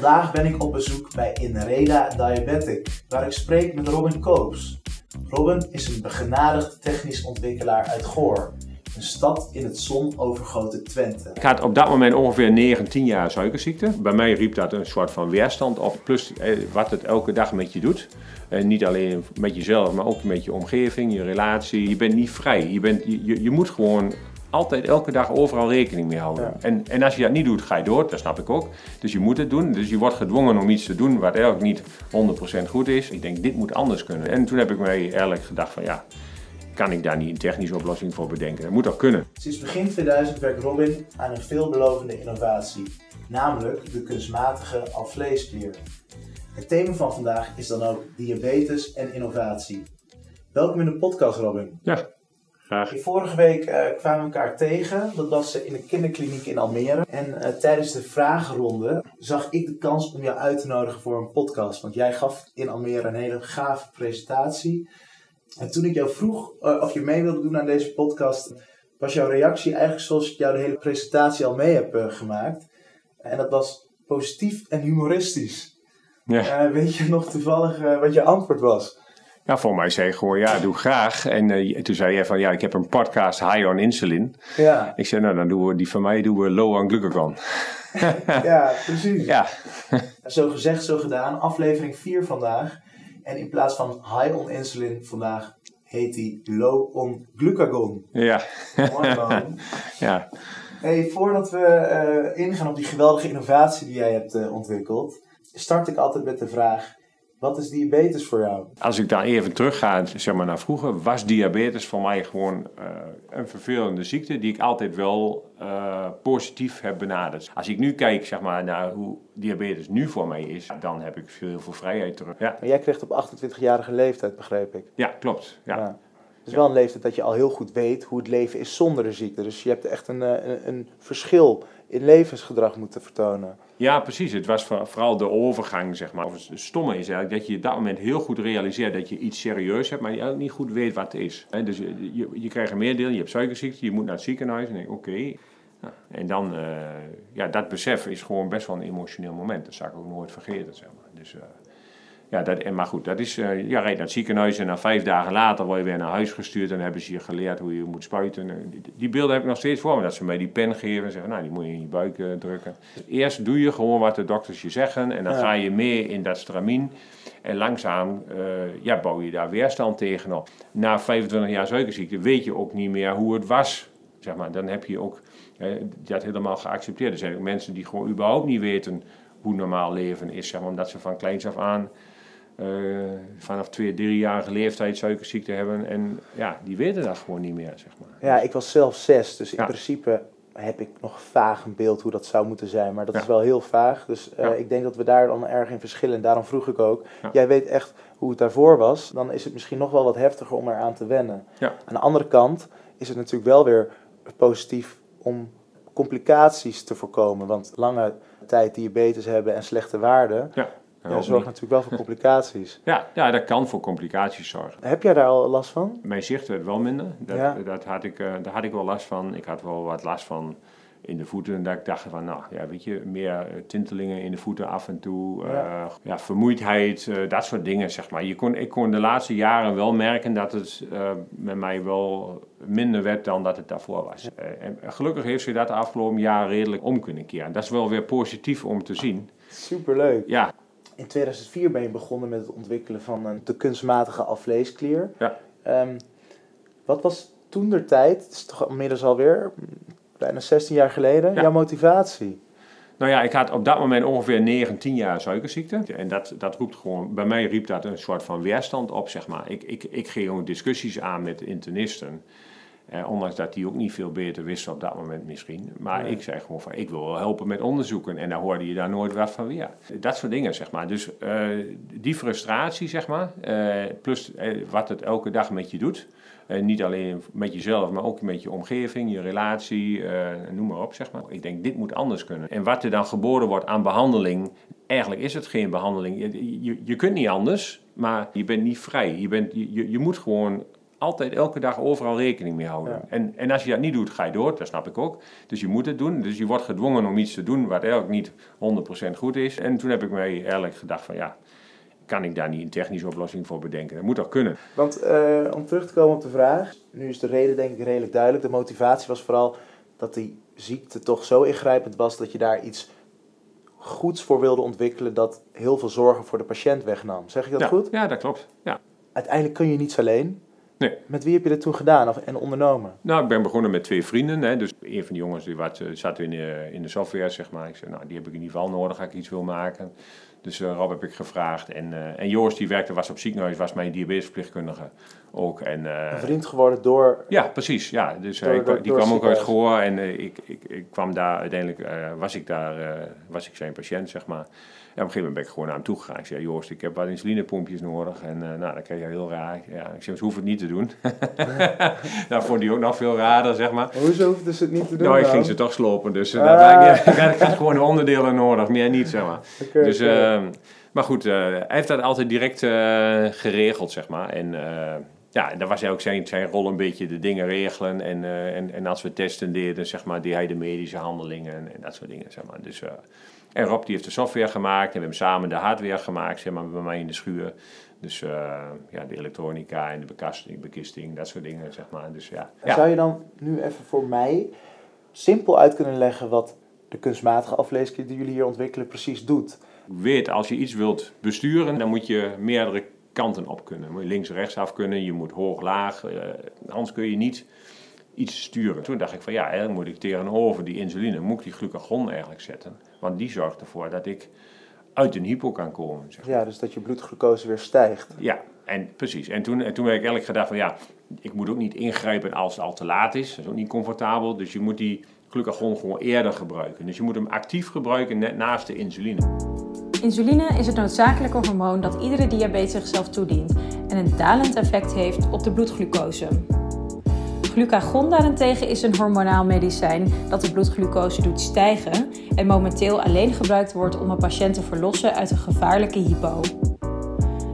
Vandaag ben ik op bezoek bij Inreda Diabetic, waar ik spreek met Robin Koops. Robin is een begenadigd technisch ontwikkelaar uit Goor, een stad in het zonovergoten Twente. Ik had op dat moment ongeveer 9, 10 jaar suikerziekte. Bij mij riep dat een soort van weerstand op, plus eh, wat het elke dag met je doet. En niet alleen met jezelf, maar ook met je omgeving, je relatie. Je bent niet vrij. Je, bent, je, je moet gewoon altijd elke dag overal rekening mee houden. En, en als je dat niet doet, ga je door, dat snap ik ook. Dus je moet het doen. Dus je wordt gedwongen om iets te doen wat eigenlijk niet 100% goed is. Ik denk, dit moet anders kunnen. En toen heb ik mij eerlijk gedacht van ja, kan ik daar niet een technische oplossing voor bedenken? Dat moet toch kunnen? Sinds begin 2000 werkt Robin aan een veelbelovende innovatie, namelijk de kunstmatige alvleesklier. Het thema van vandaag is dan ook diabetes en innovatie. Welkom in de podcast, Robin. Ja, graag. Vorige week uh, kwamen we elkaar tegen. Dat was in de kinderkliniek in Almere. En uh, tijdens de vragenronde zag ik de kans om jou uit te nodigen voor een podcast. Want jij gaf in Almere een hele gave presentatie. En toen ik jou vroeg uh, of je mee wilde doen aan deze podcast, was jouw reactie eigenlijk zoals ik jou de hele presentatie al mee heb gemaakt. En dat was positief en humoristisch. Ja. weet je nog toevallig wat je antwoord was? Ja, voor mij zei ik gewoon, ja, doe graag. En uh, toen zei jij van, ja, ik heb een podcast High on Insulin. Ja. Ik zei, nou, dan doen we die van mij doen we Low on Glucagon. ja, precies. Ja. zo gezegd, zo gedaan. Aflevering 4 vandaag. En in plaats van High on Insulin vandaag heet die Low on Glucagon. Ja. Mooi man. ja. Hey, voordat we uh, ingaan op die geweldige innovatie die jij hebt uh, ontwikkeld, start ik altijd met de vraag wat is diabetes voor jou? Als ik daar even terug ga zeg maar, naar vroeger, was diabetes voor mij gewoon uh, een vervelende ziekte die ik altijd wel uh, positief heb benaderd. Als ik nu kijk zeg maar, naar hoe diabetes nu voor mij is, dan heb ik veel, veel vrijheid terug. Ja. Maar jij kreeg op 28-jarige leeftijd, begreep ik. Ja, klopt. Ja. ja. Is wel een leeftijd dat je al heel goed weet hoe het leven is zonder de ziekte. Dus je hebt echt een, eh, een, een verschil in levensgedrag moeten vertonen. Ja, precies. Het was vooral de overgang, zeg maar. Of het stomme is eigenlijk dat je op dat moment heel goed realiseert dat je iets serieus hebt, maar je niet goed weet wat het is. Dus je, je, je krijgt een meerdeel, je hebt suikerziekte, je moet naar het ziekenhuis en denk oké. En dan, uh, ja, dat besef is gewoon best wel een emotioneel moment. Dat zal ik ook nooit vergeten, zeg maar. Dus, ja, dat, maar goed, dat is, uh, ja, rijdt naar het ziekenhuis en na vijf dagen later word je weer naar huis gestuurd en dan hebben ze je geleerd hoe je moet spuiten. Die, die beelden heb ik nog steeds voor me, dat ze mij die pen geven en zeggen, nou, die moet je in je buik uh, drukken. Dus eerst doe je gewoon wat de dokters je zeggen en dan ga je mee in dat stramien en langzaam uh, ja, bouw je daar weerstand tegenop. Na 25 jaar suikerziekte weet je ook niet meer hoe het was, zeg maar. Dan heb je ook dat helemaal geaccepteerd. Er zijn ook mensen die gewoon überhaupt niet weten hoe normaal leven is, zeg maar, omdat ze van kleins af aan vanaf twee, driejarige leeftijd suikerziekte hebben. En ja, die weten dat gewoon niet meer, zeg maar. Ja, ik was zelf zes, dus in principe heb ik nog vaag een beeld hoe dat zou moeten zijn. Maar dat is wel heel vaag. Dus uh, ik denk dat we daar dan erg in verschillen. En daarom vroeg ik ook, jij weet echt hoe het daarvoor was. Dan is het misschien nog wel wat heftiger om eraan te wennen. Aan de andere kant is het natuurlijk wel weer positief om complicaties te voorkomen. Want lange tijd diabetes hebben en slechte waarden, Ja, dat zorgt natuurlijk wel voor complicaties. Ja, ja, dat kan voor complicaties zorgen. Heb jij daar al last van? Mijn zicht werd wel minder. Dat, dat had ik, uh, daar had ik wel last van. Ik had wel wat last van in de voeten. En dat ik dacht van, nou ja, weet je, meer eh, tintelingen in de voeten af en toe. Ja, uh, ja vermoeidheid, uh, dat soort dingen, zeg maar. Je kon, ik kon de laatste jaren wel merken dat het uh, met mij wel minder werd dan dat het daarvoor was. Ja. en gelukkig heeft ze dat de afgelopen jaren redelijk om kunnen keren. Dat is wel weer positief om te zien. Superleuk. Ja, in 2004 ben je begonnen met het ontwikkelen van een de kunstmatige alvleesklier. Ja. Um, wat was toen de tijd, het is toch inmiddels alweer bijna 16 jaar geleden, jouw motivatie? Nou ja, ik had op dat moment ongeveer 19 jaar suikerziekte. En dat, dat roept gewoon, bij mij riep dat een soort van weerstand op, zeg maar. Ik, ik, ik ging gewoon discussies aan met internisten. Eh, ondanks dat die ook niet veel beter wisten op dat moment misschien. Maar ik zei gewoon van, ik wil wel helpen met onderzoeken. En dan hoorde je daar nooit wat van weer. Dat soort dingen, zeg maar. Dus uh, die frustratie, zeg maar. Uh, plus wat het elke dag met je doet. niet alleen met jezelf, maar ook met je omgeving, je relatie, noem maar op, zeg maar. Ik denk, dit moet anders kunnen. En wat er dan geboren wordt aan behandeling... Eigenlijk is het geen behandeling. Je, je, je kunt niet anders, maar je bent niet vrij. Je, bent, je, je moet gewoon altijd elke dag overal rekening mee houden. Ja. En, en als je dat niet doet, ga je door, dat snap ik ook. Dus je moet het doen. Dus je wordt gedwongen om iets te doen wat eigenlijk niet 100% goed is. En toen heb ik mij eigenlijk gedacht van ja, kan ik daar niet een technische oplossing voor bedenken? Dat moet toch kunnen? Want eh, om terug te komen op de vraag, nu is de reden denk ik redelijk duidelijk. De motivatie was vooral dat die ziekte toch zo ingrijpend was dat je daar iets goeds voor wilde ontwikkelen dat heel veel zorgen voor de patiënt wegnam. Zeg ik dat ja, goed? Ja, dat klopt. Ja. Uiteindelijk kun je niets alleen. Nee. Met wie heb je dat toen gedaan of, en ondernomen? Nou, ik ben begonnen met twee vrienden. Hè. Dus een van die jongens die wat, eh, zat in de, in de software, zeg maar. Ik zei, nou, die heb ik in ieder geval nodig, ga ik iets wil maken. Dus eh, Rob heb ik gevraagd. En, eh, en Joost, die werkte, was op ziekenhuis, was mijn diabetesverpleegkundige ook. En, eh, Een vriend geworden door... ja, precies. Ja. Dus eh, Door- ik- door- die door kwam ook uit. Goor en eh, ik, ik, ik kwam daar uiteindelijk, eh, was ik daar, eh, was ik zijn patiënt, zeg maar. Op een gegeven moment ben ik gewoon naar hem toe gegaan. Ik zei, Joost, ik heb wat insulinepompjes nodig. En eh, nou, dat kreeg hij heel raar. Ja, ik zei, ze hoeven het niet te doen. dat vond hij ook nog veel raarder, zeg maar. Hoezo hoefde ze het niet te doen? Nou, ik dan? ging ze toch slopen, dus eh, Ah. dat ik had gewoon de onderdelen nodig, meer niet, zeg maar. Dus, oké. eh, maar goed, eh, hij heeft dat altijd direct geregeld, zeg maar. En eh, ja, dat was ook zijn, zijn rol een beetje de dingen regelen. En, en, en als we testen deden, zeg maar, deed hij de medische handelingen en, en dat soort dingen, zeg maar. Dus, en Rob die heeft de software gemaakt en we hebben samen de hardware gemaakt, zeg maar, bij mij in de schuur. Dus eh, ja, de elektronica en de bekasting, bekisting, dat soort dingen, zeg maar. Dus ja. Zou je dan nu even voor mij simpel uit kunnen leggen wat de kunstmatige afleesklier die jullie hier ontwikkelen precies doet? weet, als je iets wilt besturen, dan moet je meerdere kanten op kunnen. Moet je links rechts af kunnen, je moet hoog, laag. eh, anders kun je niet iets sturen. Toen dacht ik van ja, eigenlijk moet ik tegenover die insuline, moet ik die glucagon eigenlijk zetten. Want die zorgt ervoor dat ik uit een hypo kan komen. Zeg. Ja, dus dat je bloedglucose weer stijgt. Ja, en precies. En toen, en toen heb ik eigenlijk gedacht van ja, ik moet ook niet ingrijpen als het al te laat is. Dat is ook niet comfortabel. Dus je moet die glucagon gewoon eerder gebruiken. Dus je moet hem actief gebruiken net naast de insuline. Insuline is het noodzakelijke hormoon dat iedere diabetes zichzelf toedient en een dalend effect heeft op de bloedglucose. Glucagon daarentegen is een hormonaal medicijn dat de bloedglucose doet stijgen en momenteel alleen gebruikt wordt om een patiënt te verlossen uit een gevaarlijke hypo.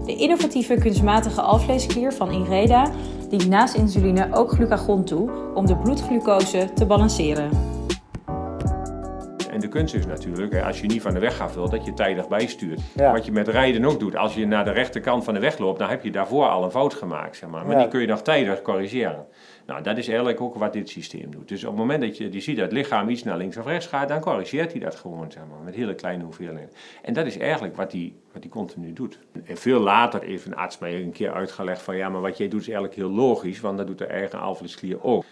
De innovatieve kunstmatige alvleesklier van Inreda dient naast insuline ook glucagon toe om de bloedglucose te balanceren. Kunst is natuurlijk, hè, als je niet van de weg af wilt, dat je tijdig bijstuurt. Ja. Wat je met rijden ook doet. Als je naar de rechterkant van de weg loopt, dan heb je daarvoor al een fout gemaakt. Zeg maar. maar Ja. die kun je nog tijdig corrigeren. Nou, dat is eigenlijk ook wat dit systeem doet. Dus op het moment dat je die ziet dat het lichaam iets naar links of rechts gaat, dan corrigeert hij dat gewoon, zeg maar, met hele kleine hoeveelheden. En dat is eigenlijk wat hij wat die continu doet. En veel later heeft een arts mij een keer uitgelegd van, ja, maar wat jij doet is eigenlijk heel logisch, want dat doet de eigen alvleesklier ook.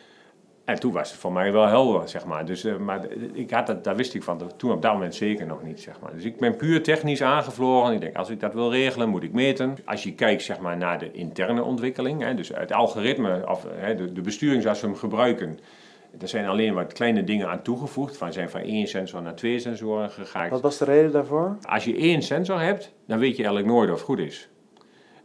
En toen was het voor mij wel helder, zeg maar. Dus, eh, maar ik had dat, daar wist ik van toen op dat moment zeker nog niet, zeg maar. Dus ik ben puur technisch aangevlogen. Ik denk, als ik dat wil regelen, moet ik meten. Als je kijkt, zeg maar, naar de interne ontwikkeling, hè, dus het algoritme, of hè, de, de besturing zoals we hem gebruiken, er zijn alleen wat kleine dingen aan toegevoegd. Van zijn van één sensor naar twee sensoren gegaan. Wat was de reden daarvoor? Als je één sensor hebt, dan weet je eigenlijk nooit of het goed is.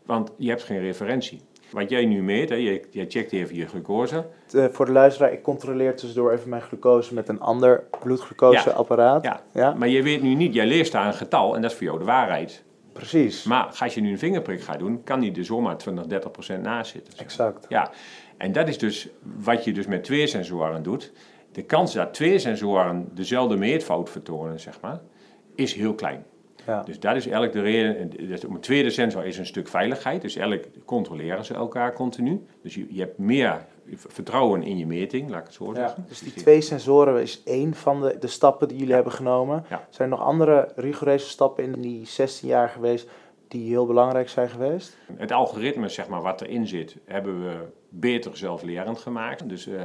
Want je hebt geen referentie. Wat jij nu meet, hè, jij, jij checkt even je glucose. Eh, voor de luisteraar, ik controleer tussendoor even mijn glucose met een ander bloedglucoseapparaat. Ja. ja, Maar je weet nu niet, jij leest daar een getal en dat is voor jou de waarheid. precies. Maar als je nu een vingerprik gaat doen, kan die er zomaar 20, 30 procent naast zitten. Exact. Ja, en dat is dus wat je dus met twee sensoren doet. De kans dat twee sensoren dezelfde meetfout vertonen, zeg maar, is heel klein. Ja. Dus dat is eigenlijk de reden. dus Een tweede sensor is een stuk veiligheid. Dus eigenlijk controleren ze elkaar continu. Dus je, je hebt meer vertrouwen in je meting, laat ik het zo Ja, zeggen. dus die twee sensoren is één van de, de stappen die jullie hebben genomen. Ja. Zijn er nog andere rigoureuze stappen in die 16 jaar geweest die heel belangrijk zijn geweest? Het algoritme, zeg maar, wat erin zit, hebben we beter zelflerend gemaakt. Dus eh,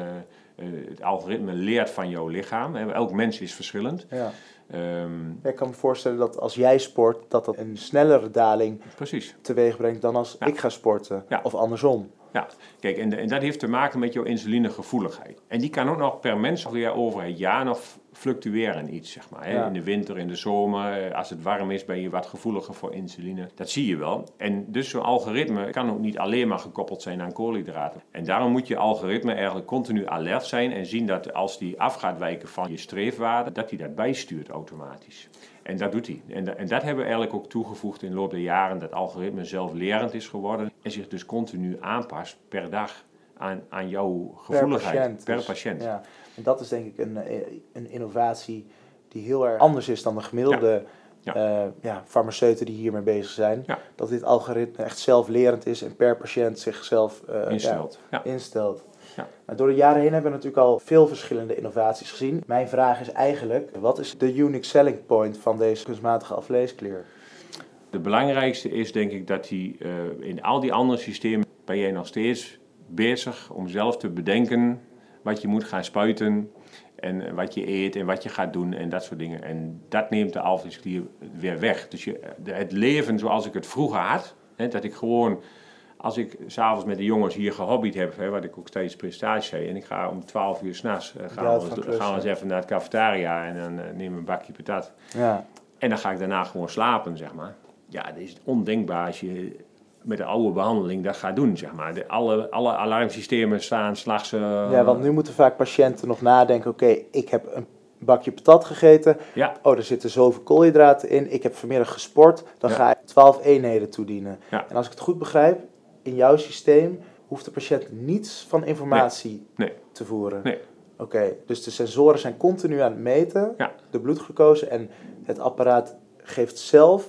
het algoritme leert van jouw lichaam. Elk mens is verschillend. Ja. Ehm, Ja, Ik kan me voorstellen dat als jij sport, dat dat een snellere daling precies. teweeg brengt dan als Ja. ik ga sporten. Ja. Of andersom. Ja, kijk, en, en dat heeft te maken met jouw insulinegevoeligheid. En die kan ook nog per mens weer over het jaar nog fluctueren iets, zeg maar. Hè? Ja. In de winter, in de zomer, eh, als het warm is, ben je wat gevoeliger voor insuline. Dat zie je wel. En dus zo'n algoritme kan ook niet alleen maar gekoppeld zijn aan koolhydraten. En daarom moet je algoritme eigenlijk continu alert zijn en zien dat als die af gaat wijken van je streefwaarde, dat hij dat bijstuurt automatisch. En dat doet hij. En, da- en dat hebben we eigenlijk ook toegevoegd in de loop der jaren, dat algoritme zelflerend is geworden en zich dus continu aanpast per dag aan, aan jouw gevoeligheid. patiënt, per dus. patiënt. Ja. En dat is denk ik een, eh, een innovatie die heel erg anders is dan de gemiddelde Ja. ja. ja, farmaceuten die hiermee bezig zijn. Ja. Dat dit algoritme echt zelflerend is en per patiënt zichzelf eh, Instelt. Ja. Instelt. Door de jaren heen hebben we natuurlijk al veel verschillende innovaties gezien. Mijn vraag is eigenlijk, wat is de unique selling point van deze kunstmatige afvleeskleur? De belangrijkste is denk ik dat die, eh, in al die andere systemen ben jij nog steeds bezig om zelf te bedenken wat je moet gaan spuiten en eh, wat je eet en wat je gaat doen en dat soort dingen. En dat neemt de alvleesklier weer weg. Dus je, het leven zoals ik het vroeger had, hè, dat ik gewoon als ik s'avonds met de jongens hier gehobbyd heb, hè, wat ik ook steeds presentatie zei, en ik ga om 12 uur s'nachts, uh, gaan, we eens- gaan we eens even naar het cafetaria en dan nemen we een bakje patat. Ja, En dan ga ik daarna gewoon slapen, zeg maar. Ja, dat is ondenkbaar als je met de oude behandeling dat gaat doen, zeg maar. De, alle, alle alarmsystemen staan slags... eh, ja, want nu moeten vaak patiënten nog nadenken, oké, ik heb een bakje patat gegeten, Ja, oh, er zitten zoveel koolhydraten in, ik heb vanmiddag gesport, dan Ja. ga ik 12 eenheden toedienen. Ja. En als ik het goed begrijp, in jouw systeem hoeft de patiënt niets van informatie Nee. te voeren. Nee. Oké, dus de sensoren zijn continu aan het meten, Ja. de bloedglucose, en het apparaat geeft zelf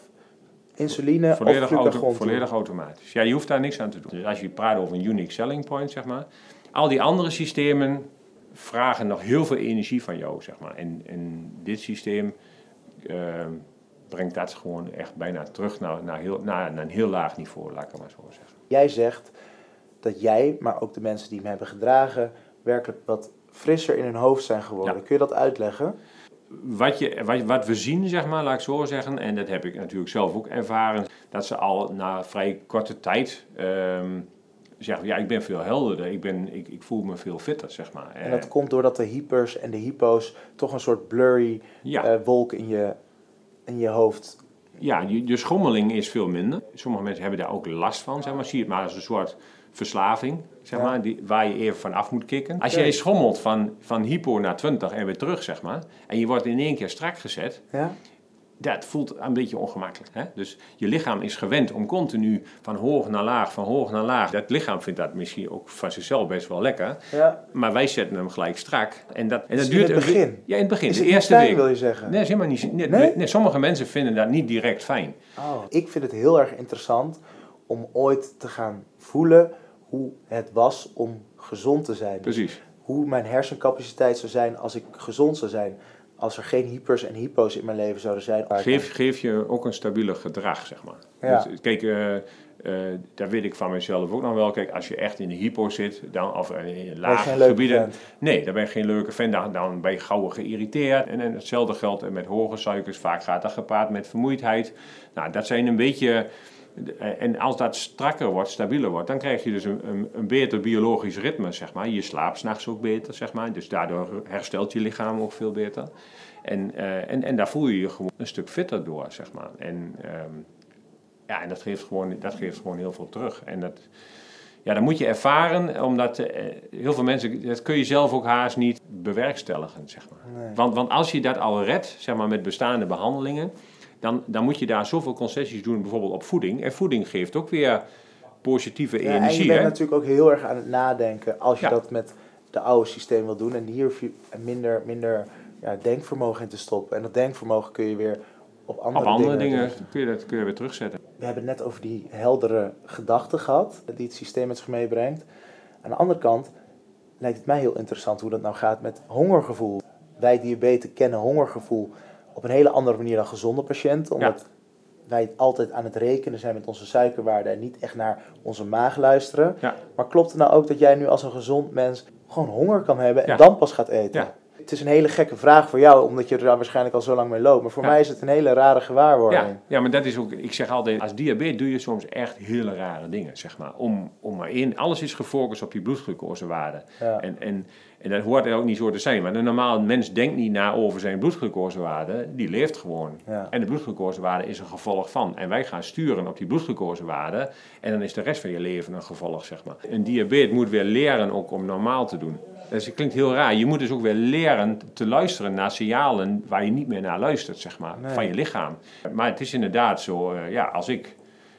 insuline volledig, of auto, glucagon toe. volledig automatisch. Ja, je hoeft daar niks aan te doen. Dus als je praat over een unique selling point, zeg maar. Al die andere systemen vragen nog heel veel energie van jou, zeg maar. En, en dit systeem eh, brengt dat gewoon echt bijna terug naar, naar, heel, naar, naar een heel laag niveau, laat ik het maar zo zeggen. Jij zegt dat jij, maar ook de mensen die hem hebben gedragen, werkelijk wat frisser in hun hoofd zijn geworden. Ja. Kun je dat uitleggen? Wat, je, wat, wat we zien, zeg maar, laat ik zo zeggen, en dat heb ik natuurlijk zelf ook ervaren, dat ze al na vrij korte tijd ehm, zeggen: Ja, ik ben veel helderder, ik, ben, ik, ik voel me veel fitter, zeg maar. En dat komt doordat de hypers en de hypo's toch een soort blurry ja, eh, wolk in je, in je hoofd. ja je, je schommeling is veel minder. Sommige mensen hebben daar ook last van, zeg maar. Zie het maar als een soort verslaving, zeg maar, die, waar je even van af moet kicken. Als jij schommelt van, van hypo naar 20 en weer terug, zeg maar, en je wordt in één keer strak gezet, Ja? dat voelt een beetje ongemakkelijk. Hè? Dus je lichaam is gewend om continu van hoog naar laag, van hoog naar laag. Dat lichaam vindt dat misschien ook van zichzelf best wel lekker. ja. Maar wij zetten hem gelijk strak. En dat, en dat in duurt het een we- begin? Ja, in het begin. Is de het eerste fijn, week. wil je zeggen? Nee, helemaal niet. Nee, Nee? nee, sommige mensen vinden dat niet direct fijn. Oh, ik vind het heel erg interessant om ooit te gaan voelen hoe het was om gezond te zijn. Precies. hoe mijn hersencapaciteit zou zijn als ik gezond zou zijn. Als er geen hypers en hypo's in mijn leven zouden zijn. Geef, geef je ook een stabieler gedrag, zeg maar. Ja. Dus, kijk, eh, eh, daar weet ik van mezelf ook nog wel. Kijk, als je echt in de hypo zit, dan, of eh, in lage gebieden. Nee, dan ben je geen leuke fan. Dan, dan ben je gauw geïrriteerd. En, en hetzelfde geldt met hoge suikers. Vaak gaat dat gepaard met vermoeidheid. Nou, dat zijn een beetje... En als dat strakker wordt, stabieler wordt, dan krijg je dus een, een, een beter biologisch ritme, zeg maar. Je slaapt s'nachts ook beter, zeg maar. Dus daardoor herstelt je lichaam ook veel beter. En, eh, en, en daar voel je je gewoon een stuk fitter door, zeg maar. En, ehm, ja, en dat, geeft gewoon, dat geeft gewoon heel veel terug. En dat, ja, dat moet je ervaren, omdat eh, heel veel mensen, dat kun je zelf ook haast niet bewerkstelligen, zeg maar. Nee. Want, want als je dat al redt, zeg maar, met bestaande behandelingen, dan, dan moet je daar zoveel concessies doen, bijvoorbeeld op voeding. En voeding geeft ook weer positieve Ja, en je energie, bent hè? natuurlijk ook heel erg aan het nadenken als je Ja. dat met de oude systeem wil doen. En hier hoef je minder, minder ja, denkvermogen in te stoppen. En dat denkvermogen kun je weer op andere, Op andere dingen kun je, dat, kun je weer terugzetten. We hebben het net over die heldere gedachten gehad, die het systeem met zich meebrengt. Aan de andere kant lijkt het mij heel interessant hoe dat nou gaat met hongergevoel. Wij diabetes kennen hongergevoel op een hele andere manier dan gezonde patiënten, omdat wij altijd aan het rekenen zijn met onze suikerwaarden en niet echt naar onze maag luisteren. Ja. Maar klopt het nou ook dat jij nu als een gezond mens gewoon honger kan hebben en dan pas gaat eten? Het is een hele gekke vraag voor jou, omdat je er waarschijnlijk al zo lang mee loopt. Maar voor Ja. mij is het een hele rare gewaarwording. Ja, ja, maar dat is ook, ik zeg altijd, als diabetes doe je soms echt hele rare dingen, zeg maar. Om, om maar één, alles is gefocust op die bloedglucosewaarde. Ja. En, en, en dat hoort er ook niet zo te zijn. Maar een normaal mens denkt niet na over zijn bloedglucosewaarde, die leeft gewoon. Ja. En de bloedglucosewaarde is een gevolg van. En wij gaan sturen op die bloedglucosewaarde en dan is de rest van je leven een gevolg, zeg maar. Een diabetes moet weer leren ook om normaal te doen. Dus het klinkt heel raar. Je moet dus ook weer leren te luisteren naar signalen waar je niet meer naar luistert, zeg maar, Nee. van je lichaam. Maar het is inderdaad zo, eh, ja, als ik,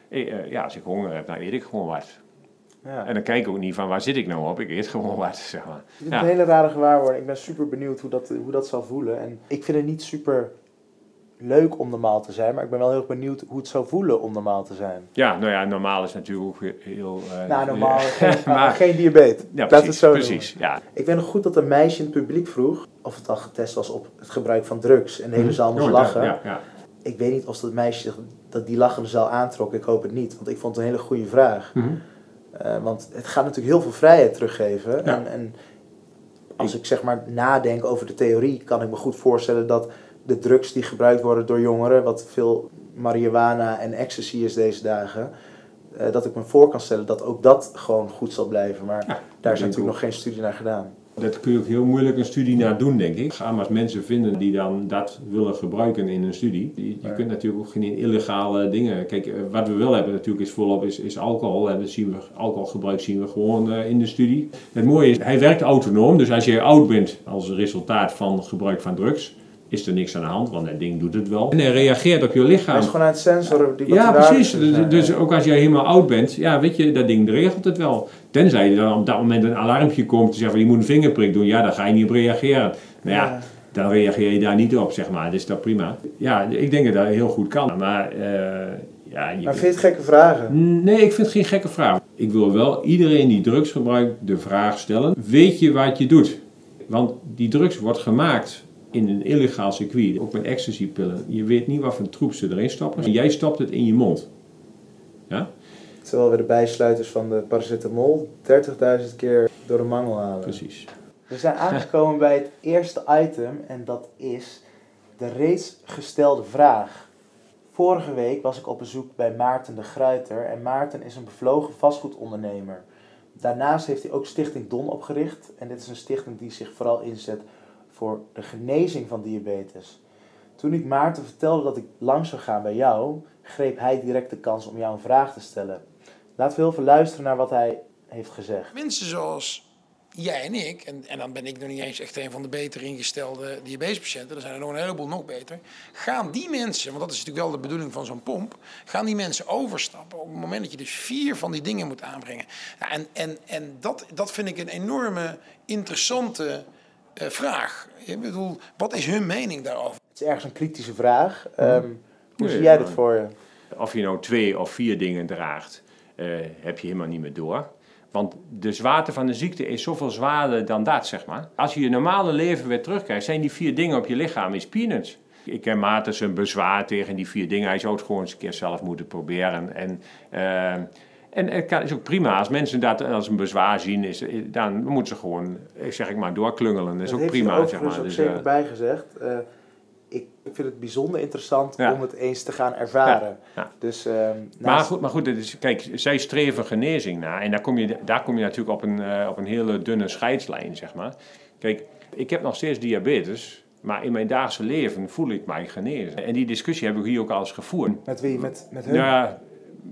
eh, eh, ja, als ik honger heb, dan eet ik gewoon wat. Ja. En dan kijk ik ook niet van waar zit ik nou op, ik eet gewoon wat, zeg maar. Het is Ja. een hele rare gewaarwording. Ik ben super benieuwd hoe dat, hoe dat zal voelen. En ik vind het niet super leuk om normaal te zijn, maar ik ben wel heel erg benieuwd hoe het zou voelen om normaal te zijn. Ja, nou ja, normaal is natuurlijk ook heel... eh, nou, normaal geen, maar- geen diabetes. Ja, het precies, zo precies, ja. Ik weet nog goed dat een meisje in het publiek vroeg of het al getest was op het gebruik van drugs. En de hele zaal moest lachen. Ja, ja. Ik weet niet of dat meisje dat die lachende zaal aantrok. Ik hoop het niet, want ik vond het een hele goede vraag. Mhm. Eh, want het gaat natuurlijk heel veel vrijheid teruggeven. En, en als ik zeg maar nadenk over de theorie, kan ik me goed voorstellen dat de drugs die gebruikt worden door jongeren, wat veel marihuana en ecstasy is deze dagen, eh, dat ik me voor kan stellen dat ook dat gewoon goed zal blijven. Maar daar is natuurlijk nog geen studie naar gedaan. Dat kun je ook heel moeilijk een studie naar doen, denk ik. Ga maar eens mensen vinden die dan dat willen gebruiken in een studie. Je, je kunt natuurlijk ook geen illegale dingen. Kijk, eh, wat we wel hebben natuurlijk is volop is, is alcohol. En dat zien we, alcoholgebruik zien we gewoon eh, in de studie. Het mooie is, hij werkt autonoom. Dus als je oud bent als resultaat van gebruik van drugs, is er niks aan de hand, want dat ding doet het wel. En hij reageert op je lichaam. is gewoon aan het sensoren die Ja, precies. Dus, zijn. dus ook als jij helemaal oud bent, ja, weet je, dat ding regelt het wel. Tenzij er dan op dat moment een alarmpje komt te zeggen van je moet een vingerprik doen, ja, daar ga je niet op reageren. Nou ja, Ja. dan reageer je daar niet op, zeg maar. Dus dat prima. Ja, ik denk dat dat heel goed kan. Maar, eh, ja, je Maar vind je het gekke vragen? Nee, ik vind het geen gekke vraag. Ik wil wel iedereen die drugs gebruikt de vraag stellen: weet je wat je doet? Want die drugs wordt gemaakt in een illegaal circuit, ook met ecstasy-pillen. Je weet niet wat voor troep ze erin stoppen. En jij stopt het in je mond. Ja, Terwijl we de bijsluiters van de paracetamol 30.000 keer door de mangel halen. precies. We zijn aangekomen bij het eerste item en dat is de reeds gestelde vraag. Vorige week was ik op bezoek bij Maarten de Gruiter en Maarten is een bevlogen vastgoedondernemer. Daarnaast heeft hij ook Stichting Don opgericht en dit is een stichting die zich vooral inzet voor de genezing van diabetes. Toen ik Maarten vertelde dat ik langs zou gaan bij jou, greep hij direct de kans om jou een vraag te stellen. Laten we heel veel luisteren naar wat hij heeft gezegd. Mensen zoals jij en ik, en, en dan ben ik nog niet eens echt een van de beter ingestelde diabetespatiënten, er zijn er nog een heleboel nog beter, gaan die mensen, want dat is natuurlijk wel de bedoeling van zo'n pomp, gaan die mensen overstappen op het moment dat je dus vier van die dingen moet aanbrengen. En en, en dat, dat vind ik een enorme interessante vraag. Ik bedoel, wat is hun mening daarover? Het is ergens een kritische vraag. Ehm, hoe Nee, zie jij dit voor je? Of je nou twee of vier dingen draagt, eh, heb je helemaal niet meer door. Want de zwaarte van de ziekte is zoveel zwaarder dan dat, zeg maar. Als je je normale leven weer terugkrijgt, zijn die vier dingen op je lichaam is peanuts. Ik ken Maarten zijn bezwaar tegen die vier dingen. Hij zou het gewoon eens een keer zelf moeten proberen. En, eh, en het kan, is ook prima. Als mensen dat als een bezwaar zien, is, dan moeten ze gewoon, eh, zeg ik maar, doorklungelen. Dat is ook heeft prima, er zeg maar. ook Dus, zeker eh, bij gezegd. Eh, ik vind het bijzonder interessant Ja. om het eens te gaan ervaren. Ja, ja. Dus, Maar goed, maar goed is, kijk, zij streven genezing na. En daar kom je, daar kom je natuurlijk op een, eh, op een hele dunne scheidslijn, zeg maar. Kijk, ik heb nog steeds diabetes, maar in mijn dagelijkse leven voel ik mij genezen. En die discussie heb ik hier ook al eens gevoerd. Met wie? Met, met hun? Ja,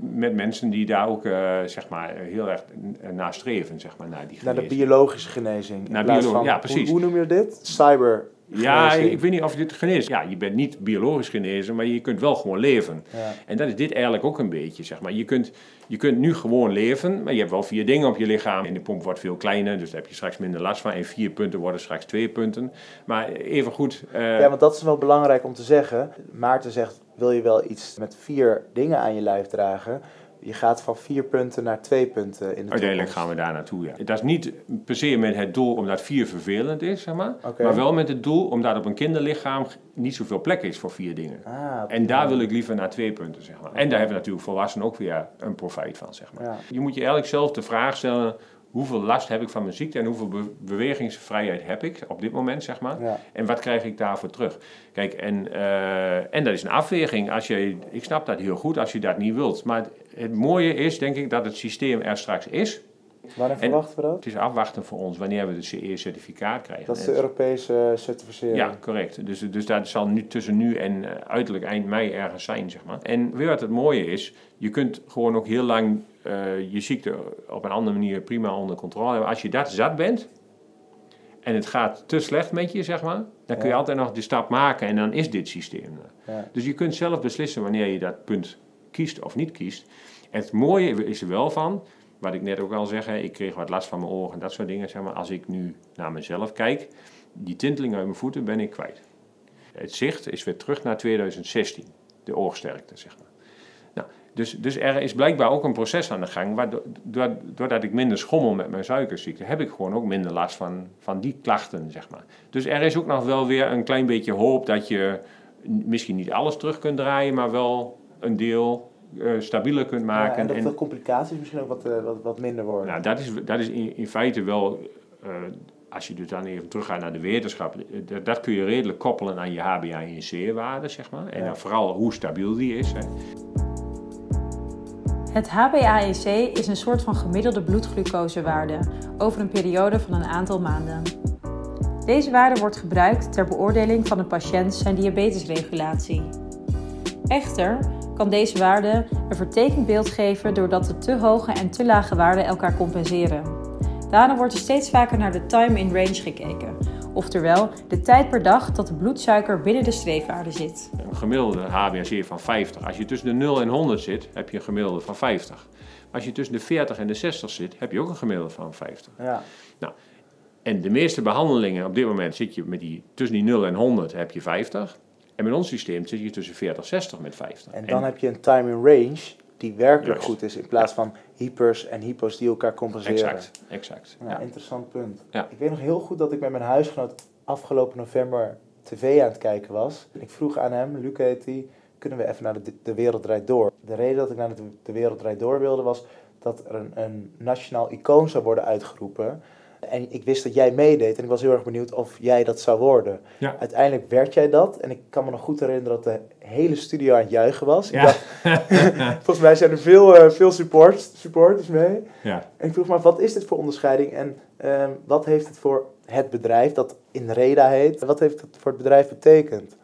met mensen die daar ook, eh, zeg maar, heel erg naar streven, zeg maar, naar die Naar de genezing. biologische genezing. in Naar ja, precies. Hoe, hoe noem je dit? Cyber. Ja, genezing. ik weet niet of je dit geneest. Ja, je bent niet biologisch genezen, maar je kunt wel gewoon leven. Ja. En dat is dit eigenlijk ook een beetje, zeg maar. Je kunt, je kunt nu gewoon leven, maar je hebt wel vier dingen op je lichaam. En de pomp wordt veel kleiner, dus daar heb je straks minder last van. En vier punten worden straks twee punten. Maar even goed... eh, Ja, want dat is wel belangrijk om te zeggen. Maarten zegt, wil je wel iets met vier dingen aan je lijf dragen? Je gaat van vier punten naar twee punten in de Uiteindelijk gaan we daar naartoe, ja. Dat is niet per se met het doel omdat vier vervelend is, zeg maar. Maar wel met het doel omdat op een kinderlichaam niet zoveel plek is voor vier dingen. Ah, En daar wil ik liever naar twee punten, zeg maar. En daar hebben natuurlijk volwassenen ook weer een profijt van, zeg maar. Ja. Je moet je eigenlijk zelf de vraag stellen, hoeveel last heb ik van mijn ziekte en hoeveel be- bewegingsvrijheid heb ik op dit moment, zeg maar. Ja. En wat krijg ik daarvoor terug? Kijk, en, eh, en dat is een afweging. Als je, ik snap dat heel goed als je dat niet wilt. Maar het, het mooie is, denk ik, dat het systeem er straks is. Wanneer verwachten we dat? Het is afwachten voor ons wanneer we de CE-certificaat krijgen. Dat is de Europese certificering. ja, correct. Dus, dus dat zal nu tussen nu en eh, uiterlijk eind mei ergens zijn, zeg maar. En weer wat het mooie is, je kunt gewoon ook heel lang eh, je ziekte op een andere manier prima onder controle hebben. Als je dat zat bent en het gaat te slecht met je, zeg maar, dan kun je Ja. altijd nog de stap maken en dan is dit systeem er. Ja. Dus je kunt zelf beslissen wanneer je dat punt kiest of niet kiest. En het mooie is er wel van, wat ik net ook al zeg, ik kreeg wat last van mijn ogen en dat soort dingen. Zeg maar. Als ik nu naar mezelf kijk, die tinteling uit mijn voeten ben ik kwijt. Het zicht is weer terug naar 2016, de oogsterkte, zeg maar. Nou, dus, dus er is blijkbaar ook een proces aan de gang, waardoor, doordat- ik minder schommel met mijn suikerziekte, heb ik gewoon ook minder last van, van die klachten, zeg maar. Dus er is ook nog wel weer een klein beetje hoop dat je misschien niet alles terug kunt draaien, maar wel een deel stabieler kunt Ja, maken. en dat En- de complicaties misschien ook wat, eh, wat, wat minder worden. nou, dat is, dat is in, in feite wel, eh, als je dus dan even teruggaat naar de wetenschap, eh, dat, dat kun je redelijk koppelen aan je HbA1c-waarde, zeg maar. En Ja. dan vooral hoe stabiel die is. Hè. Het HbA1c is een soort van gemiddelde bloedglucosewaarde over een periode van een aantal maanden. Deze waarde wordt gebruikt ter beoordeling van een patiënt zijn diabetesregulatie. Echter kan deze waarde een vertekend beeld geven doordat de te hoge en te lage waarden elkaar compenseren. Daarom wordt er steeds vaker naar de time in range gekeken, oftewel de tijd per dag dat de bloedsuiker binnen de streefwaarde zit. Een gemiddelde HbA1c van 50. Als je tussen de 0 en 100 zit, heb je een gemiddelde van 50. Als je tussen de 40 en de 60 zit, heb je ook een gemiddelde van 50. Ja. En de meeste behandelingen op dit moment zit je met die, tussen die 0 en 100 heb je 50. En met ons systeem zit je tussen 40 en 60 met 50. En dan heb je een time in range die werkelijk Juist. goed is, in plaats van hypers en hypos die elkaar compenseren. Exact, exact. Ja, Ja. interessant punt. Ja. Ik weet nog heel goed dat ik met mijn huisgenoot afgelopen november tv aan het kijken was. Ik vroeg aan hem, Luc heet die, kunnen we even naar de, de Wereld Draait Door? De reden dat ik naar de, de Wereld Draait Door wilde was dat er een, een nationaal icoon zou worden uitgeroepen. En ik wist dat jij meedeed en ik was heel erg benieuwd of jij dat zou worden. Ja. Uiteindelijk werd jij dat en ik kan me nog goed herinneren dat de hele studio aan het juichen was. Ja. dacht, volgens mij zijn er veel, eh, veel support, supporters mee. Ja. En ik vroeg me af, wat is dit voor onderscheiding en ehm, wat heeft het voor het bedrijf dat in Reda heet, wat heeft het voor het bedrijf betekend?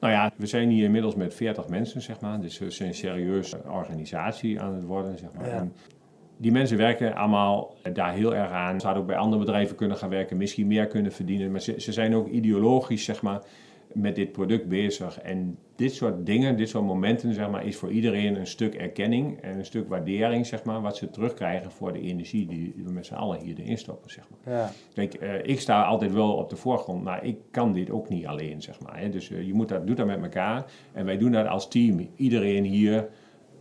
Nou ja, we zijn hier inmiddels met 40 mensen, zeg maar. Dus we zijn een serieuze organisatie aan het worden, zeg maar. Ja. En die mensen werken allemaal daar heel erg aan. Ze zouden ook bij andere bedrijven kunnen gaan werken, misschien meer kunnen verdienen. Maar ze, ze zijn ook ideologisch, zeg maar, met dit product bezig. En dit soort dingen, dit soort momenten, zeg maar, is voor iedereen een stuk erkenning en een stuk waardering, zeg maar, wat ze terugkrijgen voor de energie die we met z'n allen hier erin stoppen, zeg maar. Ja, Kijk, eh, ik sta altijd wel op de voorgrond, maar ik kan dit ook niet alleen, zeg maar. Hè. Dus eh, je moet dat, doet dat met elkaar. En wij doen dat als team. Iedereen hier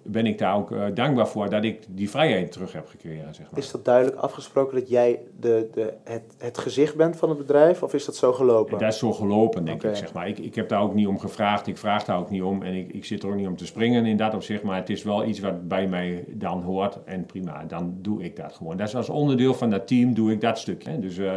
ben ik daar ook eh, dankbaar voor dat ik die vrijheid terug heb gekregen, zeg maar. is dat duidelijk afgesproken dat jij de, de, het, het gezicht bent van het bedrijf of is dat zo gelopen? Dat is zo gelopen, denk ik. Zeg maar. ik. Ik heb daar ook niet om gevraagd. Ik vraag daar ook niet om. En ik, ik zit er ook niet om te springen in dat opzicht. Maar het is wel iets wat bij mij dan hoort. En prima, dan doe ik dat gewoon. Dat is als onderdeel van dat team doe ik dat stukje. hè. Dus, eh,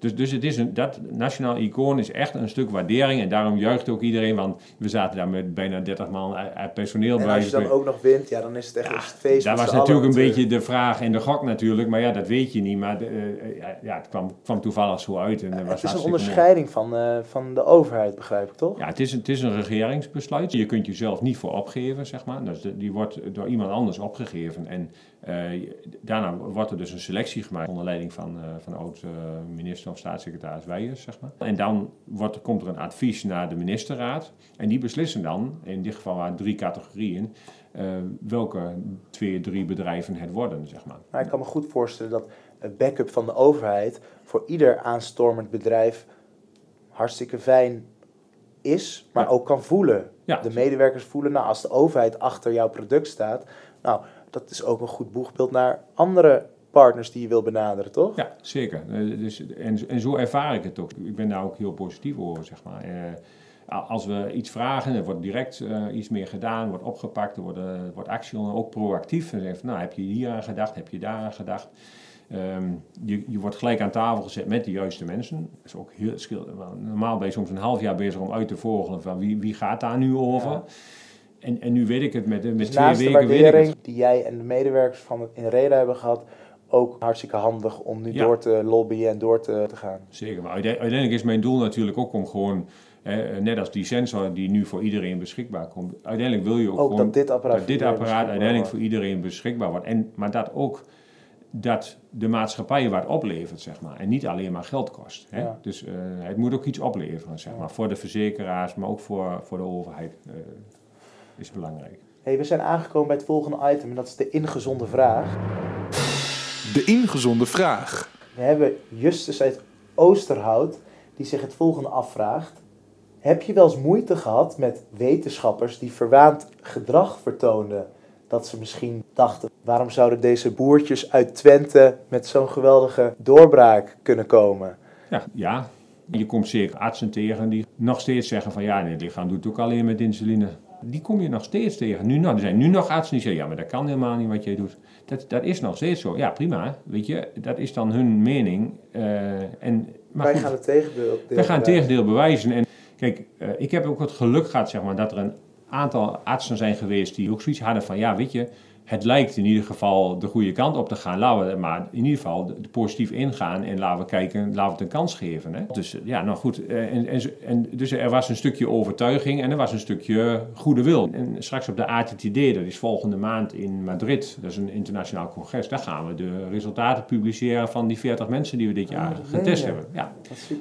dus, dus het is een, dat nationaal icoon is echt een stuk waardering. En daarom juicht ook iedereen. Want we zaten daar met bijna 30 man uit personeel en bij. als je dan ook nog wint, ja, dan is het echt een feest Dat was natuurlijk een beetje de vraag en de gok natuurlijk. Maar ja, dat weet je niet. Maar de, eh, ja, ja, het kwam, kwam toevallig zo uit. En dat was Het is een mooi. onderscheiding van, eh, van de overheid, begrijp ik toch? Ja, het is, een- het is een regeringsbesluit. Je kunt jezelf niet voor opgeven, zeg maar. Dus die wordt door iemand anders opgegeven. En eh, daarna wordt er dus een selectie gemaakt onder leiding van, eh, van oud-minister of staatssecretaris Weijers, zeg maar. En dan wordt, komt er een advies naar de ministerraad. En die beslissen dan, in dit geval waren drie categorieën, eh, welke twee, drie bedrijven het worden, zeg maar. Maar ik kan me goed voorstellen dat een backup van de overheid voor ieder aanstormend bedrijf hartstikke fijn is, maar Ja. ook kan voelen. Ja. De medewerkers voelen, nou, als de overheid achter jouw product staat, nou, dat is ook een goed boegbeeld naar andere partners die je wil benaderen, toch? Ja, zeker. Eh, dus, en, en zo ervaar ik het ook. Ik ben daar ook heel positief over, zeg maar. Eh, als we iets vragen, er wordt direct eh, iets meer gedaan, wordt opgepakt, er wordt, wordt actie ondernomen, ook proactief. En zeggen van, nou, heb je hier aan gedacht, heb je daar aan gedacht? Ehm, je, je wordt gelijk aan tafel gezet met de juiste mensen. Dat is ook heel. Normaal ben je soms een half jaar bezig om uit te vogelen van wie, wie gaat daar nu over. Ja. En, en nu weet ik het met, met Dus twee naast de weken. Weet ik waardering die jij en de medewerkers van het in Reda hebben gehad, ook hartstikke handig om nu Ja. door te lobbyen en door te, te gaan. Zeker, maar uite- uiteindelijk is mijn doel natuurlijk ook om gewoon, eh, net als die sensor die nu voor iedereen beschikbaar komt, uiteindelijk wil je ook, Ook gewoon dat dit apparaat dat dit uiteindelijk wordt. voor iedereen beschikbaar wordt. En, maar dat ook dat de maatschappij wat oplevert, zeg maar. En niet alleen maar geld kost. Hè? Ja. Dus eh, het moet ook iets opleveren, zeg maar. Voor de verzekeraars, maar ook voor, voor de overheid eh, is belangrijk. Hey, we zijn aangekomen bij het volgende item en dat is de ingezonde vraag. De ingezonde vraag. We hebben Justus uit Oosterhout die zich het volgende afvraagt. Heb je wel eens moeite gehad met wetenschappers die verwaand gedrag vertoonden? Dat ze misschien dachten, waarom zouden deze boertjes uit Twente met zo'n geweldige doorbraak kunnen komen? Ja, ja, je komt zeker artsen tegen die nog steeds zeggen van ja, nee, het lichaam doet het ook alleen met insuline. Die kom je nog steeds tegen. Nu nog, er zijn nu nog artsen die zeggen ja, maar dat kan helemaal niet wat jij doet. Dat, dat is nog steeds zo. Ja, prima. Weet je, dat is dan hun mening. eh, en, maar Wij goed, gaan het tegendeel. wij gaan het bewijzen. tegendeel bewijzen. En kijk, eh, ik heb ook het geluk gehad zeg maar, dat er een aantal artsen zijn geweest die ook zoiets hadden van ja, weet je, het lijkt in ieder geval de goede kant op te gaan. Laten we maar in ieder geval positief ingaan en laten we kijken, laten we het een kans geven. Hè? Dus eh, ja, nou goed. eh, En, en, en, dus er was een stukje overtuiging en er was een stukje goede wil. En straks op de ATTD, dat is volgende maand in Madrid, dat is een internationaal congres, daar gaan we de resultaten publiceren van die 40 mensen die we dit jaar Ah, getest hebben. Ja.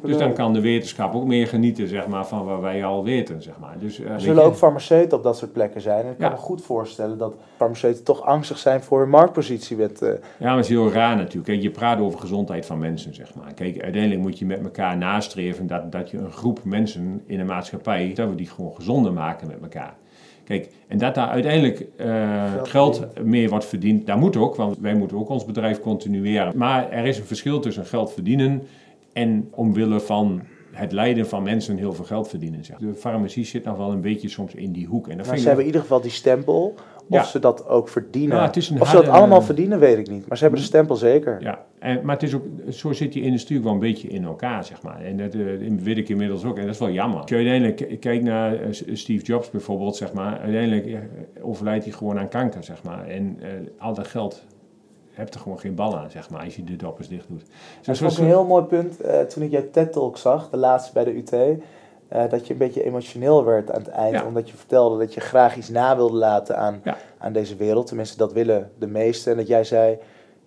Dus dan kan de wetenschap ook meer genieten zeg maar, van wat wij al weten. Zeg maar. dus, eh, Er zullen ook farmaceuten op dat soort plekken zijn. En ik kan Ja. me goed voorstellen dat farmaceuten toch angstig zijn voor hun marktpositie. Met, eh, Ja, maar het is heel raar natuurlijk. Kijk, je praat over gezondheid van mensen, zeg maar. Kijk, uiteindelijk moet je met elkaar nastreven dat, dat je een groep mensen in een maatschappij, dat we die gewoon gezonder maken met elkaar. Kijk, en dat daar uiteindelijk eh, Geld geld mee wordt verdiend, dat moet ook, want wij moeten ook ons bedrijf continueren. Maar er is een verschil tussen geld verdienen en omwille van het lijden van mensen heel veel geld verdienen. Zeg. De farmacie zit nog wel een beetje soms in die hoek. En dat maar vind ze ik hebben in ieder geval die stempel. Of ze dat ook verdienen. Is of ze dat allemaal verdienen, weet ik niet. Maar ze hebben de stempel zeker. Ja, en, maar het is ook, zo zit die industrie ook wel een beetje in elkaar, zeg maar. En dat eh, weet ik inmiddels ook, en dat is wel jammer. Als je uiteindelijk k- kijkt naar eh, S- Steve Jobs bijvoorbeeld, zeg maar, uiteindelijk eh, overlijdt hij gewoon aan kanker, zeg maar. En eh, al dat geld hebt er gewoon geen bal aan, zeg maar, als je de doppers dicht doet. Dat Dus vond ik een heel mooi punt eh, toen ik jouw TED-talk zag, de laatste bij de UT. Eh, dat je een beetje emotioneel werd aan het eind. Ja. Omdat je vertelde dat je graag iets na wilde laten aan, Ja. aan deze wereld. Tenminste, dat willen de meesten. En dat jij zei,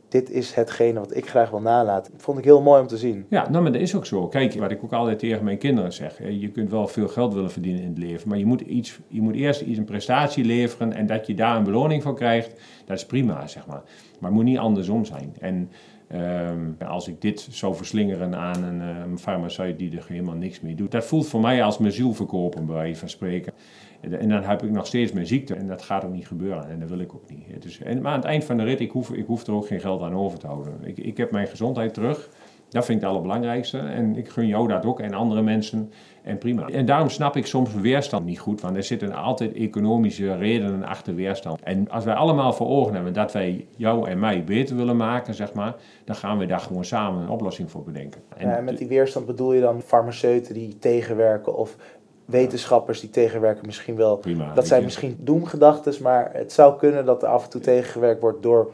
dit is hetgene wat ik graag wil nalaten. vond ik heel mooi om te zien. Ja, nou, maar dat is ook zo. Kijk, wat ik ook altijd tegen mijn kinderen zeg. Je kunt wel veel geld willen verdienen in het leven. Maar je moet, iets, je moet eerst iets, een prestatie leveren. En dat je daar een beloning voor krijgt, dat is prima, zeg maar. Maar het moet niet andersom zijn. En ehm, als ik dit zou verslingeren aan een, eh, een farmaceut die er helemaal niks mee doet. Dat voelt voor mij als mijn ziel verkopen, bij wijze van spreken. En, dan heb ik nog steeds mijn ziekte. En dat gaat ook niet gebeuren. En dat wil ik ook niet. Dus, en, maar aan het eind van de rit, ik hoef, ik hoef er ook geen geld aan over te houden. Ik, ik heb mijn gezondheid terug. Dat vind ik het allerbelangrijkste. En ik gun jou dat ook en andere mensen. En prima. En daarom snap ik soms weerstand niet goed. Want er zitten altijd economische redenen achter weerstand. En als wij allemaal voor ogen hebben dat wij jou en mij beter willen maken, zeg maar. Dan gaan we daar gewoon samen een oplossing voor bedenken. En En met die weerstand bedoel je dan farmaceuten die tegenwerken of wetenschappers die tegenwerken misschien wel. prima. Dat zijn misschien doemgedachten, maar het zou kunnen dat er af en toe tegengewerkt wordt door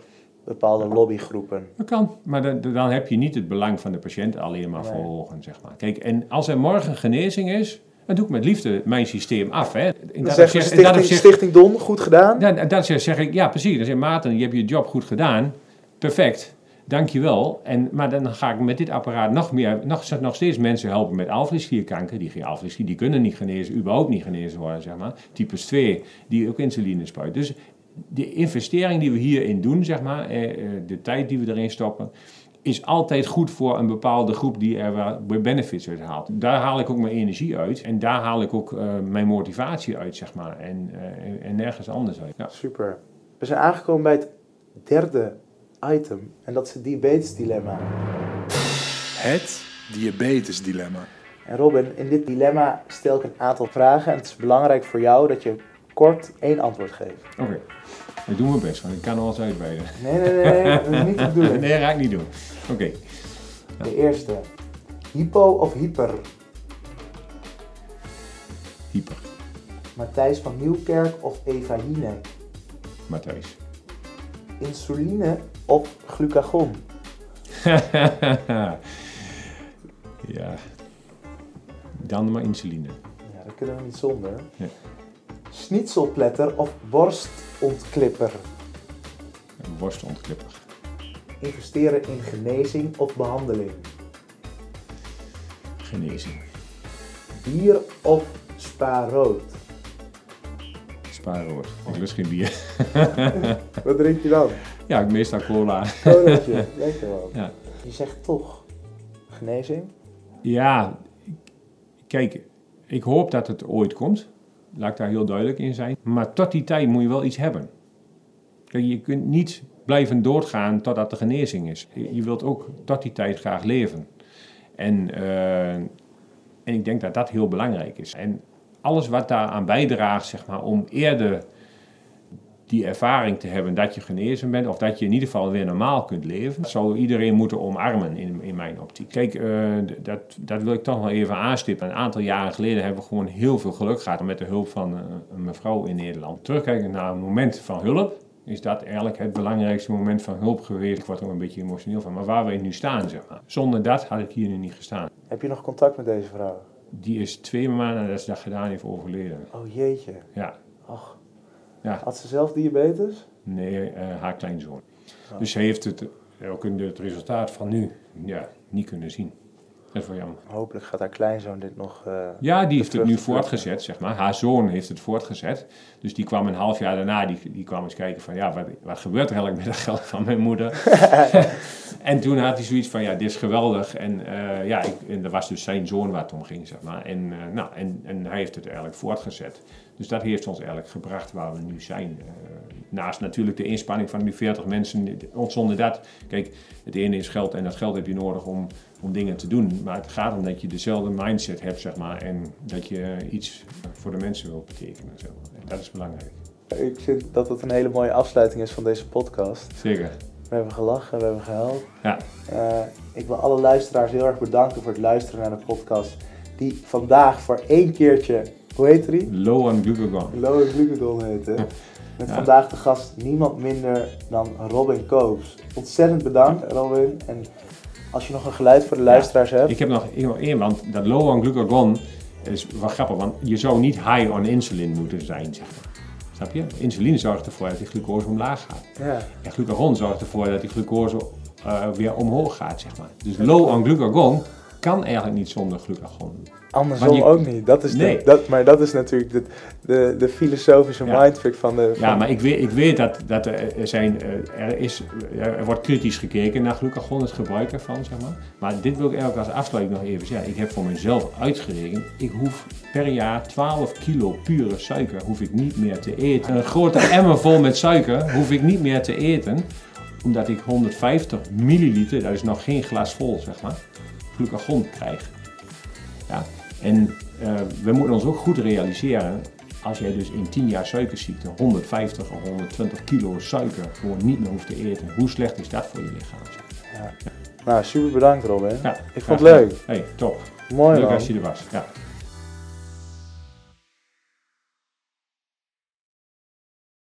bepaalde lobbygroepen. Dat kan, maar dan, dan heb je niet het belang van de patiënt alleen maar Nee. voor ogen, zeg maar. Kijk, en als er morgen genezing is, dan doe ik met liefde mijn systeem af, hè. In Dan dat dat Stichting, opzicht- Stichting Don, goed gedaan. Dat zeg, zeg ik, ja precies. Dan zeg Maarten, je hebt je job goed gedaan. Perfect. Dankjewel. En, maar dan ga ik met dit apparaat nog meer, nog, nog steeds mensen helpen met alvleesklierkanker. Die geen alvleesklier, die kunnen niet genezen, überhaupt niet genezen worden, zeg maar. Types 2, die ook insuline spuiten. Dus de investering die we hierin doen, zeg maar, eh, eh, de tijd die we erin stoppen, is altijd goed voor een bepaalde groep die er benefits uit haalt. Daar haal ik ook mijn energie uit en daar haal ik ook eh, mijn motivatie uit, zeg maar. En, eh, en, en nergens anders uit. Ja. Super. We zijn aangekomen bij het derde item. En dat is het diabetesdilemma. Het diabetesdilemma. En Robin, in dit dilemma stel ik een aantal vragen. En het is belangrijk voor jou dat je kort één antwoord geven. Oké, ik doe mijn best, want ik kan alles uitweiden. Nee, nee, nee, nee, dat is niet de bedoeling. Nee, dat ga ik niet doen. Oké, De eerste. Hypo of hyper? hyper. Matthijs van Nieuwkerk of Eva Jinek? Matthijs. Insuline of glucagon? ja. Dan maar insuline. Ja, dat kunnen we niet zonder. Ja. Schnitzelpletter of borstontklipper? Een. Investeren in genezing of behandeling? Genezing. Bier of spa rood? Spaarrood. Ik lust geen bier. Wat drink je dan? Ja, ik meestal cola. Colaatje. Lekker man. Ja. Je zegt toch genezing? Ja, kijk, ik hoop dat het ooit komt. Laat ik daar heel duidelijk in zijn. Maar tot die tijd moet je wel iets hebben. Je kunt niet blijven doorgaan totdat de genezing is. Je je wilt ook tot die tijd graag leven. En, eh, en ik denk dat dat heel belangrijk is. En alles wat daaraan bijdraagt, zeg maar, om eerder die ervaring te hebben dat je genezen bent, of dat je in ieder geval weer normaal kunt leven, zou iedereen moeten omarmen in, in mijn optiek. Kijk, eh, dat, dat wil ik toch wel even aanstippen. Een aantal jaren geleden hebben we gewoon heel veel geluk gehad met de hulp van eh, een mevrouw in Nederland. Terugkijkend naar een moment van hulp, is dat eigenlijk het belangrijkste moment van hulp geweest. Ik word er een beetje emotioneel van, maar waar we nu staan, zeg maar. Zonder dat had ik hier nu niet gestaan. Heb je nog contact met deze vrouw? Die is twee maanden nadat ze dat gedaan heeft overleden. Oh jeetje. Ja, Ach. Ja. Had ze zelf diabetes? Nee, eh, haar kleinzoon. Dus ze heeft het, ook in het resultaat van nu ja, niet kunnen zien. Dat is wel jammer. Hopelijk gaat haar kleinzoon dit nog... eh, Ja, die heeft het nu voortgezet, zeg maar. Haar zoon heeft het voortgezet. Dus die kwam een half jaar daarna, die, die kwam eens kijken van... ja, wat, wat gebeurt er eigenlijk met het geld van mijn moeder? en toen had hij zoiets van, ja, dit is geweldig. En, eh, ja, ik, en dat was dus zijn zoon waar het om ging, zeg maar. En, eh, nou, en, en hij heeft het eigenlijk voortgezet. Dus dat heeft ons eigenlijk gebracht waar we nu zijn. Naast natuurlijk de inspanning van die 40 mensen, zonder dat... Kijk, het ene is geld en dat geld heb je nodig om, om dingen te doen. Maar het gaat om dat je dezelfde mindset hebt, zeg maar. En dat je iets voor de mensen wilt betekenen, zeg maar. En dat is belangrijk. Ik vind dat het een hele mooie afsluiting is van deze podcast. Zeker. We hebben gelachen, we hebben gehuild. Ja, Eh, ik wil alle luisteraars heel erg bedanken voor het luisteren naar de podcast. Die vandaag voor één keertje, hoe heet die? low on glucagon. Low en Glucagon heette. Met Ja. vandaag de gast niemand minder dan Robin Koops. Ontzettend bedankt Robin. En als je nog een geluid voor de luisteraars hebt. Ik heb nog, één, want dat low on glucagon is wel grappig. Want je zou niet high on insulin moeten zijn, zeg maar. Snap je? Insuline zorgt ervoor dat die glucose omlaag gaat. Ja. En glucagon zorgt ervoor dat die glucose eh, weer omhoog gaat, zeg maar. Dus low on glucagon kan eigenlijk niet zonder glucagon. Andersom je- ook niet. Dat is de- dat, maar dat is natuurlijk de, de, de filosofische Ja. mindfuck van de... Ja, maar ik weet, ik weet dat, dat er, er zijn, eh, er, is, er wordt kritisch gekeken naar glucagon, het gebruik ervan, zeg maar. Maar dit wil ik eigenlijk als afsluiting nog even zeggen. Ik heb voor mezelf uitgerekend, ik hoef per jaar 12 kilo pure suiker hoef ik niet meer te eten. Een grote emmer vol met suiker hoef ik niet meer te eten, omdat ik 150 milliliter, dat is nog geen glas vol, zeg maar, glucagon krijg. Ja, en eh, we moeten ons ook goed realiseren, als jij dus in 10 jaar suikerziekte 150 of 120 kilo suiker gewoon niet meer hoeft te eten, hoe slecht is dat voor je lichaam? Nou, super bedankt Robin. Ja, Ik vond het leuk. Hey, top. Mooi Leuk man. als je er was. Ja.